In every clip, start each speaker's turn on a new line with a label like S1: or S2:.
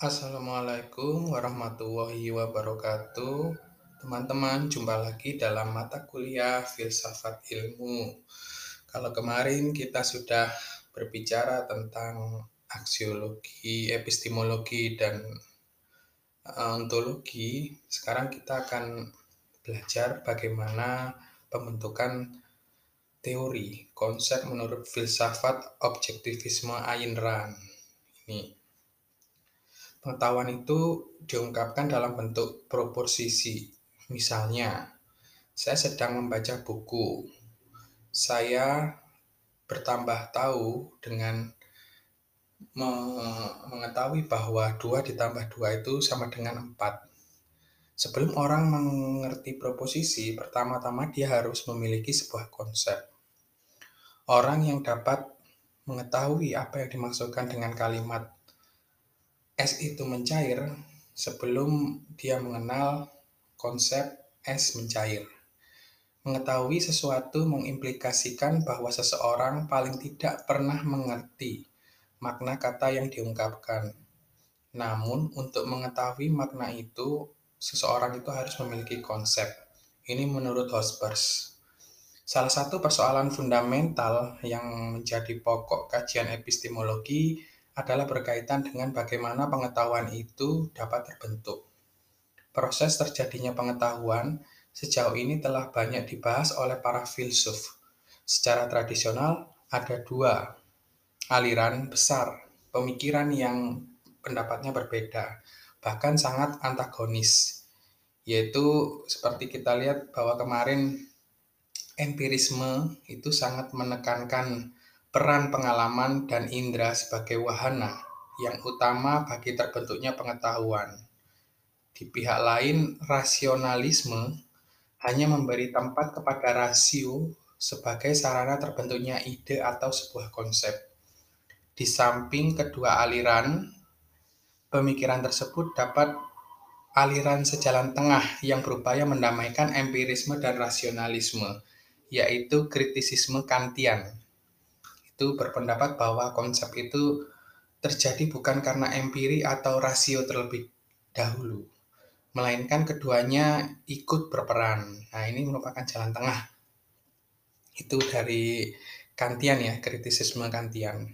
S1: Assalamualaikum warahmatullahi wabarakatuh. Teman-teman, jumpa lagi dalam mata kuliah Filsafat Ilmu. Kalau kemarin kita sudah berbicara tentang aksiologi, epistemologi, dan eh, ontologi, sekarang kita akan belajar bagaimana pembentukan teori, konsep menurut filsafat objektivisme Ayn Rand. Ini Pengetahuan itu diungkapkan dalam bentuk proposisi. Misalnya, saya sedang membaca buku. Saya bertambah tahu dengan mengetahui bahwa 2 ditambah 2 itu sama dengan 4. Sebelum orang mengerti proposisi, pertama-tama dia harus memiliki sebuah konsep. Orang yang dapat mengetahui apa yang dimaksudkan dengan kalimat es itu mencair sebelum dia mengenal konsep es mencair. Mengetahui sesuatu mengimplikasikan bahwa seseorang paling tidak pernah mengerti makna kata yang diungkapkan. Namun, untuk mengetahui makna itu, seseorang itu harus memiliki konsep. Ini menurut Hospers. Salah satu persoalan fundamental yang menjadi pokok kajian epistemologi adalah berkaitan dengan bagaimana pengetahuan itu dapat terbentuk. Proses terjadinya pengetahuan sejauh ini telah banyak dibahas oleh para filsuf. Secara tradisional, ada dua aliran besar pemikiran yang pendapatnya berbeda, bahkan sangat antagonis. Yaitu seperti kita lihat bahwa kemarin empirisme itu sangat menekankan peran pengalaman dan indera sebagai wahana yang utama bagi terbentuknya pengetahuan. Di pihak lain, rasionalisme hanya memberi tempat kepada rasio sebagai sarana terbentuknya ide atau sebuah konsep. Di samping kedua aliran, pemikiran tersebut dapat aliran sejalan tengah yang berupaya mendamaikan empirisme dan rasionalisme, yaitu kritisisme Kantian itu berpendapat bahwa konsep itu terjadi bukan karena empiri atau rasio terlebih dahulu, melainkan keduanya ikut berperan. Nah, ini merupakan jalan tengah. Itu dari Kantian ya, kritisisme Kantian.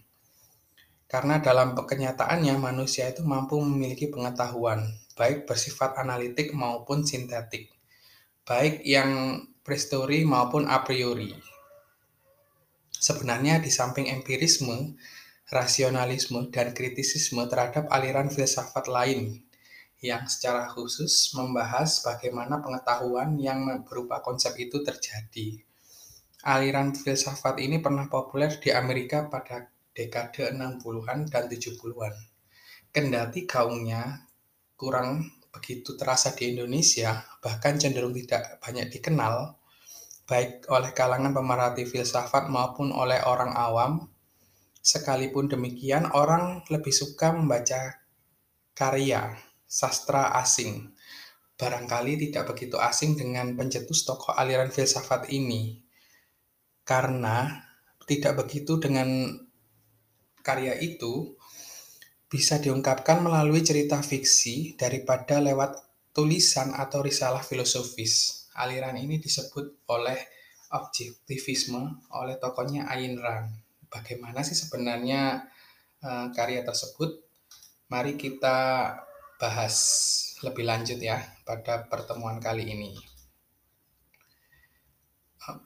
S1: Karena dalam kenyataannya manusia itu mampu memiliki pengetahuan, baik bersifat analitik maupun sintetik, baik yang prestori maupun a priori. Sebenarnya di samping empirisme, rasionalisme, dan kritisisme terhadap aliran filsafat lain yang secara khusus membahas bagaimana pengetahuan yang berupa konsep itu terjadi. Aliran filsafat ini pernah populer di Amerika pada dekade 60-an dan 70-an. Kendati gaungnya kurang begitu terasa di Indonesia, bahkan cenderung tidak banyak dikenal, baik oleh kalangan pemerhati filsafat maupun oleh orang awam. Sekalipun demikian, orang lebih suka membaca karya sastra asing. Barangkali tidak begitu asing dengan pencetus tokoh aliran filsafat ini, karena tidak begitu dengan karya itu bisa diungkapkan melalui cerita fiksi daripada lewat tulisan atau risalah filosofis. Aliran ini disebut oleh objektivisme oleh tokohnya Ayn Rand. Bagaimana sih sebenarnya uh, karya tersebut? Mari kita bahas lebih lanjut ya pada pertemuan kali ini.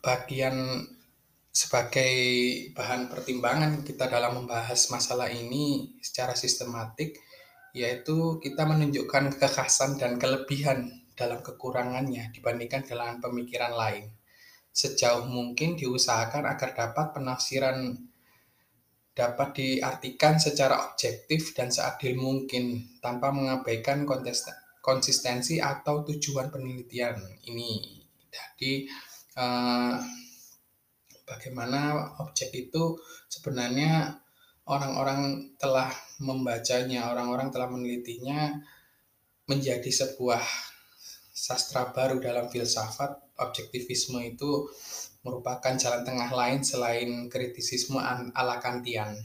S1: Bagian sebagai bahan pertimbangan kita dalam membahas masalah ini secara sistematik yaitu kita menunjukkan kekhasan dan kelebihan dalam kekurangannya dibandingkan dengan pemikiran lain. Sejauh mungkin diusahakan agar dapat penafsiran dapat diartikan secara objektif dan seadil mungkin tanpa mengabaikan konsistensi atau tujuan penelitian ini. Jadi eh, bagaimana objek itu sebenarnya orang-orang telah membacanya, orang-orang telah menelitinya menjadi sebuah sastra baru dalam filsafat, objektivisme itu merupakan jalan tengah lain selain kritisisme ala Kantian.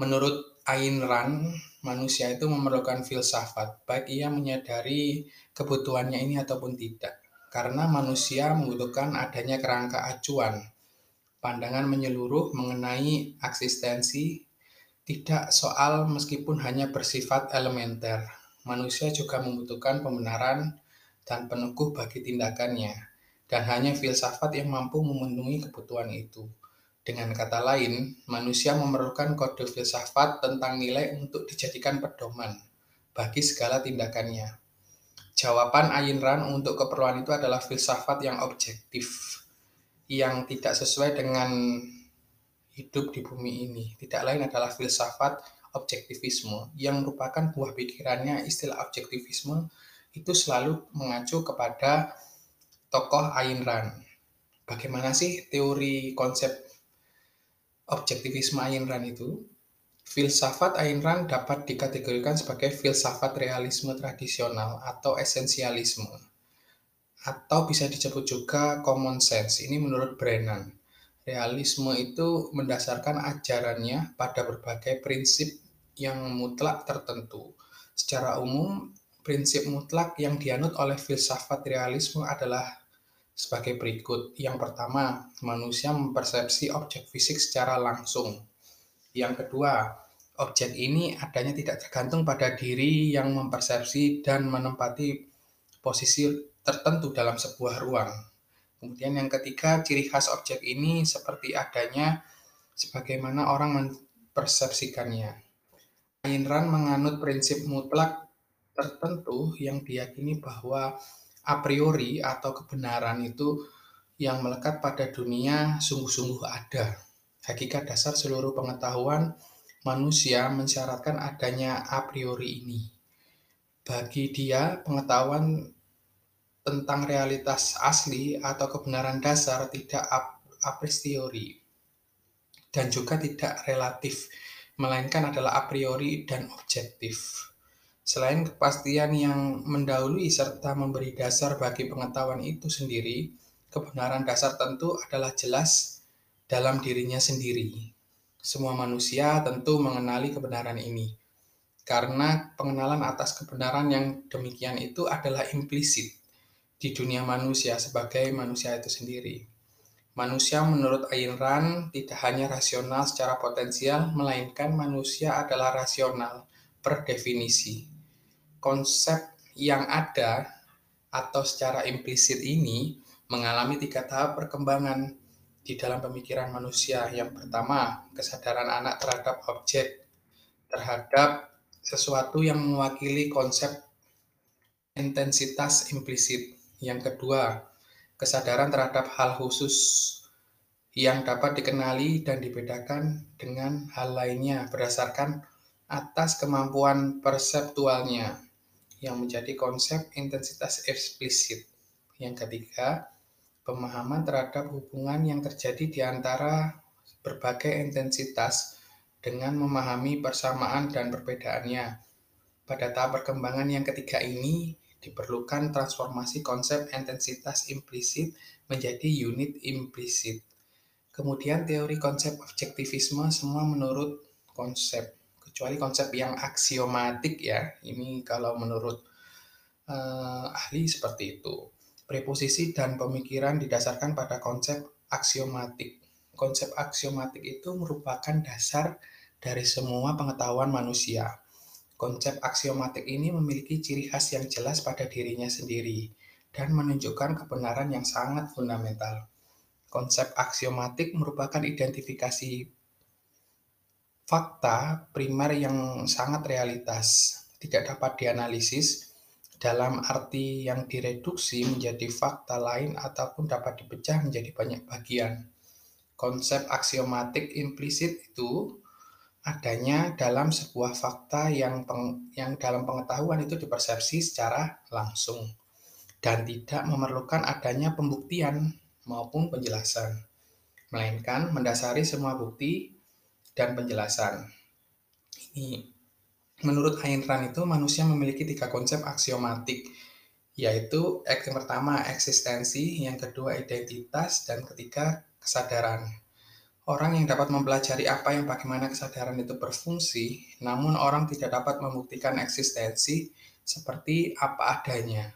S1: Menurut Ayn Rand, manusia itu memerlukan filsafat, baik ia menyadari kebutuhannya ini ataupun tidak. Karena manusia membutuhkan adanya kerangka acuan, pandangan menyeluruh mengenai eksistensi, tidak soal meskipun hanya bersifat elementer. Manusia juga membutuhkan pembenaran dan peneguh bagi tindakannya, dan hanya filsafat yang mampu memenuhi kebutuhan itu. Dengan kata lain, manusia memerlukan kode filsafat tentang nilai untuk dijadikan pedoman bagi segala tindakannya. Jawaban Ayn Rand untuk keperluan itu adalah filsafat yang objektif, yang tidak sesuai dengan hidup di bumi ini. Tidak lain adalah filsafat objektivisme, yang merupakan buah pikirannya istilah objektivisme itu selalu mengacu kepada tokoh Ayn Rand. Bagaimana sih teori konsep objektivisme Ayn Rand itu, filsafat Ayn Rand dapat dikategorikan sebagai filsafat realisme tradisional atau esensialisme. Atau bisa disebut juga common sense. Ini menurut Brennan. Realisme itu mendasarkan ajarannya pada berbagai prinsip yang mutlak tertentu. Secara umum, prinsip mutlak yang dianut oleh filsafat realisme adalah sebagai berikut. Yang pertama, manusia mempersepsi objek fisik secara langsung. Yang kedua, objek ini adanya tidak tergantung pada diri yang mempersepsi dan menempati posisi tertentu dalam sebuah ruang. Kemudian yang ketiga, ciri khas objek ini seperti adanya sebagaimana orang mempersepsikannya. Ayn Rand menganut prinsip mutlak tertentu yang diyakini bahwa a priori atau kebenaran itu yang melekat pada dunia sungguh-sungguh ada. Hakikat dasar seluruh pengetahuan manusia mensyaratkan adanya a priori ini. Bagi dia, pengetahuan tentang realitas asli atau kebenaran dasar tidak a priori dan juga tidak relatif, melainkan adalah a priori dan objektif. Selain kepastian yang mendahului serta memberi dasar bagi pengetahuan itu sendiri, kebenaran dasar tentu adalah jelas dalam dirinya sendiri. Semua manusia tentu mengenali kebenaran ini, karena pengenalan atas kebenaran yang demikian itu adalah implisit di dunia manusia sebagai manusia itu sendiri. Manusia menurut Ayn Rand tidak hanya rasional secara potensial, melainkan manusia adalah rasional per definisi konsep yang ada atau secara implisit ini mengalami tiga tahap perkembangan di dalam pemikiran manusia. Yang pertama, kesadaran anak terhadap objek, terhadap sesuatu yang mewakili konsep intensitas implisit. Yang kedua, kesadaran terhadap hal khusus yang dapat dikenali dan dibedakan dengan hal lainnya berdasarkan atas kemampuan perseptualnya yang menjadi konsep intensitas eksplisit. Yang ketiga, pemahaman terhadap hubungan yang terjadi di antara berbagai intensitas dengan memahami persamaan dan perbedaannya. Pada tahap perkembangan yang ketiga ini, diperlukan transformasi konsep intensitas implisit menjadi unit implisit. Kemudian teori konsep objektivisme semua menurut konsep kecuali konsep yang aksiomatik ya. Ini kalau menurut uh, ahli seperti itu. Preposisi dan pemikiran didasarkan pada konsep aksiomatik. Konsep aksiomatik itu merupakan dasar dari semua pengetahuan manusia. Konsep aksiomatik ini memiliki ciri khas yang jelas pada dirinya sendiri dan menunjukkan kebenaran yang sangat fundamental. Konsep aksiomatik merupakan identifikasi fakta primer yang sangat realitas, tidak dapat dianalisis dalam arti yang direduksi menjadi fakta lain ataupun dapat dipecah menjadi banyak bagian. Konsep aksiomatik implisit itu adanya dalam sebuah fakta yang peng, yang dalam pengetahuan itu dipersepsi secara langsung dan tidak memerlukan adanya pembuktian maupun penjelasan, melainkan mendasari semua bukti dan penjelasan. Ini menurut Ayn Rand itu manusia memiliki tiga konsep aksiomatik yaitu yang pertama eksistensi, yang kedua identitas, dan ketiga kesadaran. Orang yang dapat mempelajari apa yang bagaimana kesadaran itu berfungsi, namun orang tidak dapat membuktikan eksistensi seperti apa adanya.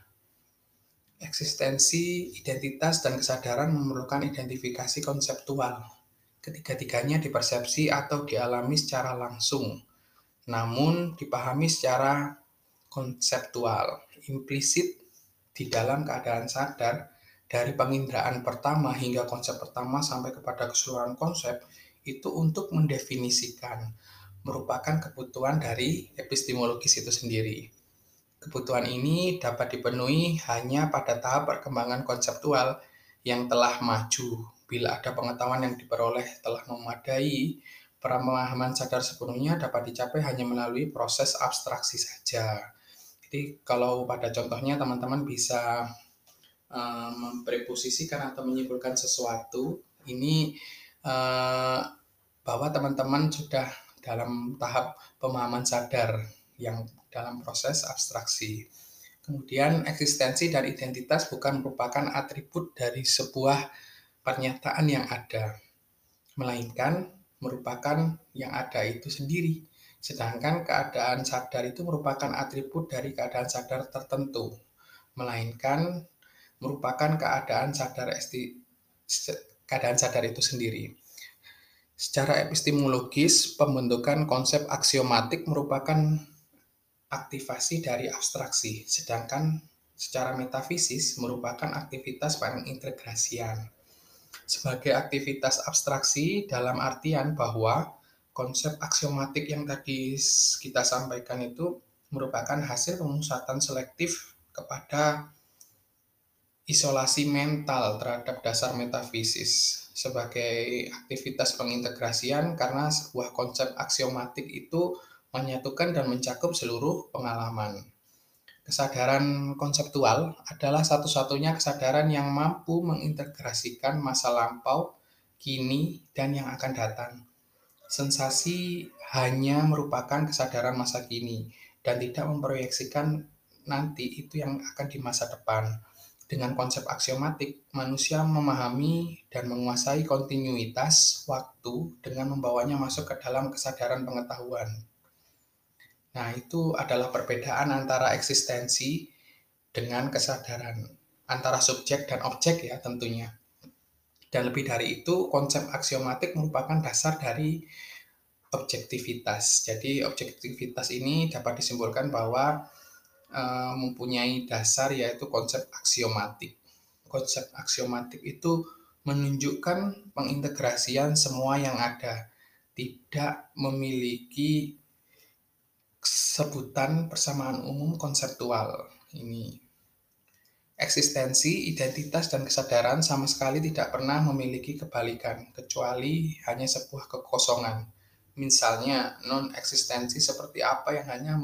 S1: Eksistensi, identitas, dan kesadaran memerlukan identifikasi konseptual. Ketiga-tiganya dipersepsi atau dialami secara langsung, namun dipahami secara konseptual, implisit di dalam keadaan sadar dari penginderaan pertama hingga konsep pertama sampai kepada keseluruhan konsep itu untuk mendefinisikan merupakan kebutuhan dari epistemologis itu sendiri. Kebutuhan ini dapat dipenuhi hanya pada tahap perkembangan konseptual yang telah maju. Bila ada pengetahuan yang diperoleh telah memadai, pemahaman sadar sepenuhnya dapat dicapai hanya melalui proses abstraksi saja. Jadi kalau pada contohnya teman-teman bisa uh, mempreposisikan atau menyimpulkan sesuatu ini uh, bahwa teman-teman sudah dalam tahap pemahaman sadar yang dalam proses abstraksi. Kemudian eksistensi dan identitas bukan merupakan atribut dari sebuah pernyataan yang ada, melainkan merupakan yang ada itu sendiri. Sedangkan keadaan sadar itu merupakan atribut dari keadaan sadar tertentu, melainkan merupakan keadaan sadar esti, keadaan sadar itu sendiri. Secara epistemologis, pembentukan konsep aksiomatik merupakan aktivasi dari abstraksi, sedangkan secara metafisis merupakan aktivitas pengintegrasian. Sebagai aktivitas abstraksi dalam artian bahwa konsep aksiomatik yang tadi kita sampaikan itu merupakan hasil pemusatan selektif kepada isolasi mental terhadap dasar metafisis sebagai aktivitas pengintegrasian karena sebuah konsep aksiomatik itu menyatukan dan mencakup seluruh pengalaman. Kesadaran konseptual adalah satu-satunya kesadaran yang mampu mengintegrasikan masa lampau, kini, dan yang akan datang. Sensasi hanya merupakan kesadaran masa kini dan tidak memproyeksikan nanti itu yang akan di masa depan. Dengan konsep aksiomatik, manusia memahami dan menguasai kontinuitas waktu dengan membawanya masuk ke dalam kesadaran pengetahuan. Nah, itu adalah perbedaan antara eksistensi dengan kesadaran, antara subjek dan objek ya tentunya. Dan lebih dari itu, konsep aksiomatik merupakan dasar dari objektivitas. Jadi, objektivitas ini dapat disimpulkan bahwa Eh, mempunyai dasar yaitu konsep aksiomatik. Konsep aksiomatik itu menunjukkan pengintegrasian semua yang ada, tidak memiliki sebutan persamaan umum konseptual. Ini eksistensi, identitas, dan kesadaran sama sekali tidak pernah memiliki kebalikan, kecuali hanya sebuah kekosongan. Misalnya, non-eksistensi seperti apa yang hanya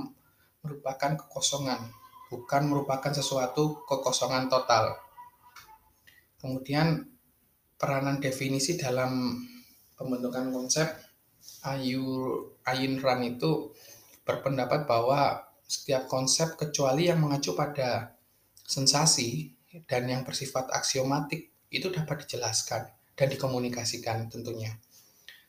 S1: merupakan kekosongan, bukan merupakan sesuatu kekosongan total. Kemudian peranan definisi dalam pembentukan konsep Ayu Ayn Rand itu berpendapat bahwa setiap konsep kecuali yang mengacu pada sensasi dan yang bersifat aksiomatik itu dapat dijelaskan dan dikomunikasikan tentunya.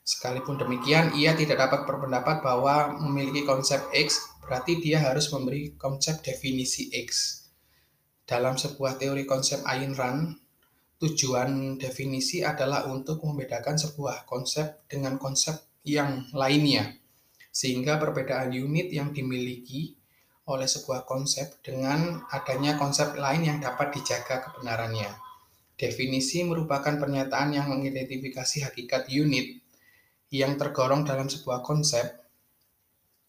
S1: Sekalipun demikian, ia tidak dapat berpendapat bahwa memiliki konsep X berarti dia harus memberi konsep definisi X. Dalam sebuah teori konsep Ayn Rand, tujuan definisi adalah untuk membedakan sebuah konsep dengan konsep yang lainnya, sehingga perbedaan unit yang dimiliki oleh sebuah konsep dengan adanya konsep lain yang dapat dijaga kebenarannya. Definisi merupakan pernyataan yang mengidentifikasi hakikat unit yang tergolong dalam sebuah konsep,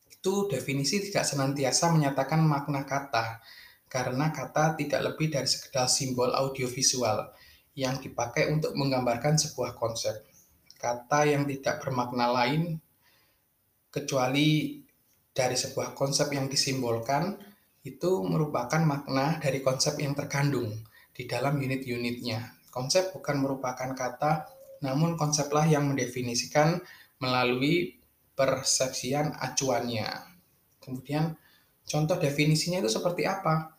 S1: itu definisi tidak senantiasa menyatakan makna kata, karena kata tidak lebih dari sekedar simbol audiovisual yang dipakai untuk menggambarkan sebuah konsep. Kata yang tidak bermakna lain kecuali dari sebuah konsep yang disimbolkan itu merupakan makna dari konsep yang terkandung di dalam unit-unitnya. Konsep bukan merupakan kata namun konseplah yang mendefinisikan melalui persepsian acuannya. Kemudian contoh definisinya itu seperti apa?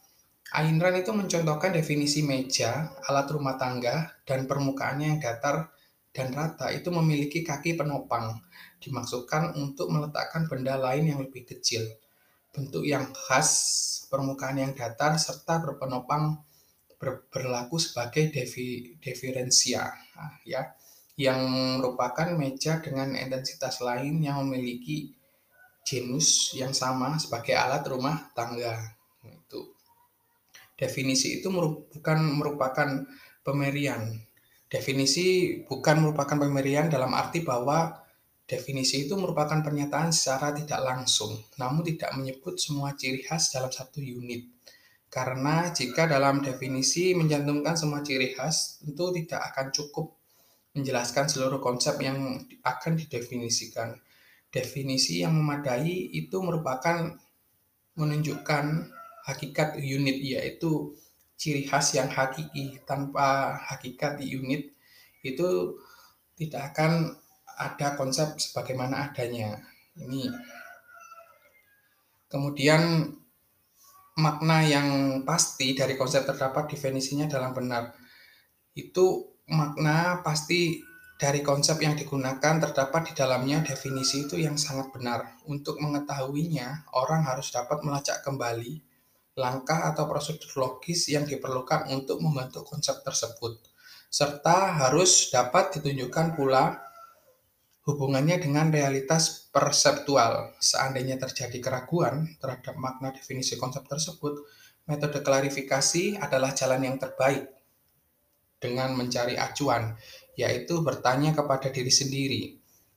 S1: Ayn Rand itu mencontohkan definisi meja, alat rumah tangga, dan permukaannya yang datar dan rata itu memiliki kaki penopang, dimaksudkan untuk meletakkan benda lain yang lebih kecil. Bentuk yang khas, permukaan yang datar, serta berpenopang ber, berlaku sebagai defi, diferensia, nah, ya, yang merupakan meja dengan intensitas lain yang memiliki genus yang sama sebagai alat rumah tangga. Itu definisi itu bukan merupakan pemerian Definisi bukan merupakan pemerian dalam arti bahwa definisi itu merupakan pernyataan secara tidak langsung, namun tidak menyebut semua ciri khas dalam satu unit. Karena jika dalam definisi mencantumkan semua ciri khas, tentu tidak akan cukup menjelaskan seluruh konsep yang akan didefinisikan. Definisi yang memadai itu merupakan menunjukkan hakikat unit, yaitu ciri khas yang hakiki tanpa hakikat di unit itu tidak akan ada konsep sebagaimana adanya. Ini kemudian makna yang pasti dari konsep terdapat definisinya dalam benar. Itu makna pasti dari konsep yang digunakan terdapat di dalamnya definisi itu yang sangat benar. Untuk mengetahuinya, orang harus dapat melacak kembali langkah atau prosedur logis yang diperlukan untuk membentuk konsep tersebut, serta harus dapat ditunjukkan pula hubungannya dengan realitas perseptual. Seandainya terjadi keraguan terhadap makna definisi konsep tersebut, metode klarifikasi adalah jalan yang terbaik dengan mencari acuan, yaitu bertanya kepada diri sendiri,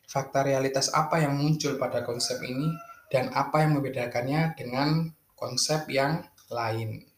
S1: fakta realitas apa yang muncul pada konsep ini dan apa yang membedakannya dengan konsep yang lain.